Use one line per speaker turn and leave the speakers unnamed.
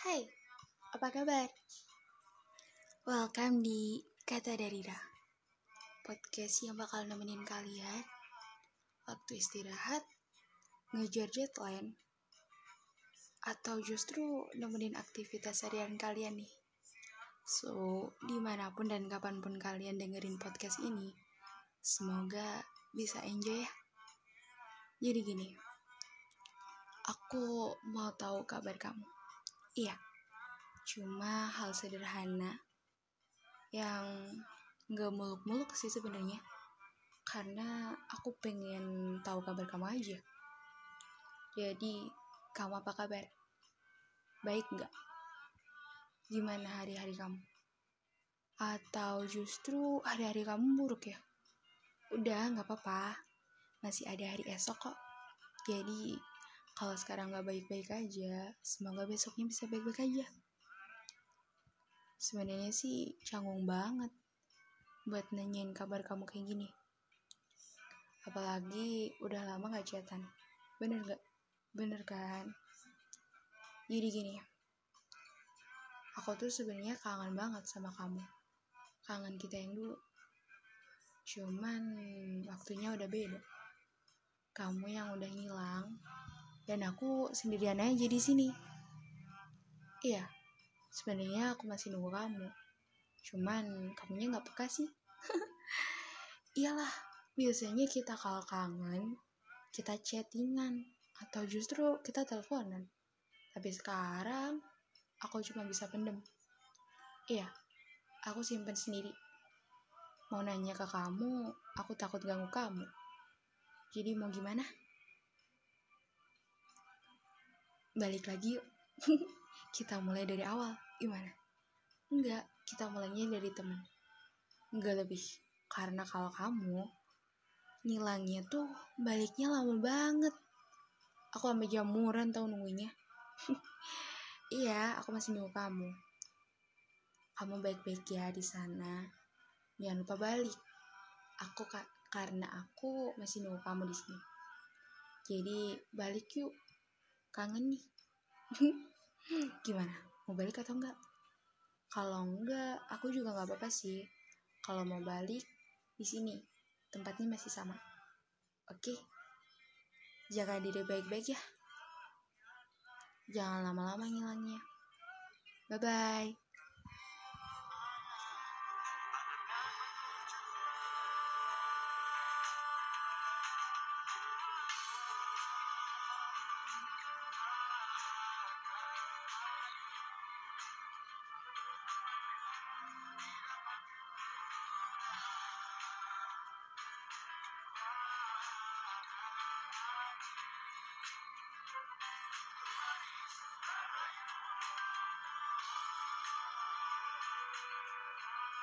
Hai, apa kabar? Welcome di Kata dari Ra Podcast yang bakal nemenin kalian Waktu istirahat Ngejar deadline Atau justru nemenin aktivitas harian kalian nih. So, di mana pun dan kapan pun kalian dengerin podcast ini Semoga bisa enjoy ya. Jadi gini, aku mau tahu kabar kamu Iya, cuma hal sederhana yang gak muluk-muluk sih sebenarnya. Karena aku pengen tahu kabar kamu aja. Jadi, kamu apa kabar? Baik nggak? Gimana hari-hari kamu? Atau justru hari-hari kamu buruk ya? Udah, nggak apa-apa. Masih ada hari esok kok. Jadi, kalau sekarang gak baik-baik aja, semoga besoknya bisa baik-baik aja. Sebenarnya sih canggung banget buat nanyain kabar kamu kayak gini. Apalagi udah lama gak chatan. Bener gak? Bener kan? Jadi gini, aku tuh sebenarnya kangen banget sama kamu. Kangen kita yang dulu. Cuman waktunya udah beda. Kamu yang udah ngilang, dan aku sendirian aja di sini. Iya, sebenarnya aku masih nunggu kamu. Cuman kamunya nggak peka sih. Iyalah, biasanya kita kalau kangen, kita chattingan atau justru kita teleponan. Tapi sekarang aku cuma bisa pendem. Iya, aku simpen sendiri. Mau nanya ke kamu, aku takut ganggu kamu. Jadi mau gimana? Balik lagi yuk kita mulai dari awal. Gimana? Enggak kita mulainya dari temen. Enggak lebih. Karena kalau kamu ngilangnya tuh baliknya lama banget. Aku sampai jamuran tau nunggunya. Iya aku masih nunggu kamu. Kamu baik-baik ya di sana. Jangan lupa balik. Aku ka karena aku masih nunggu kamu di sini. Jadi balik yuk kangen nih. Gimana? Mau balik atau enggak? Kalau enggak aku juga nggak apa-apa sih. Kalau mau balik di sini. Tempatnya masih sama. Oke? Jaga diri baik-baik ya. Jangan lama-lama ngilangnya. Bye bye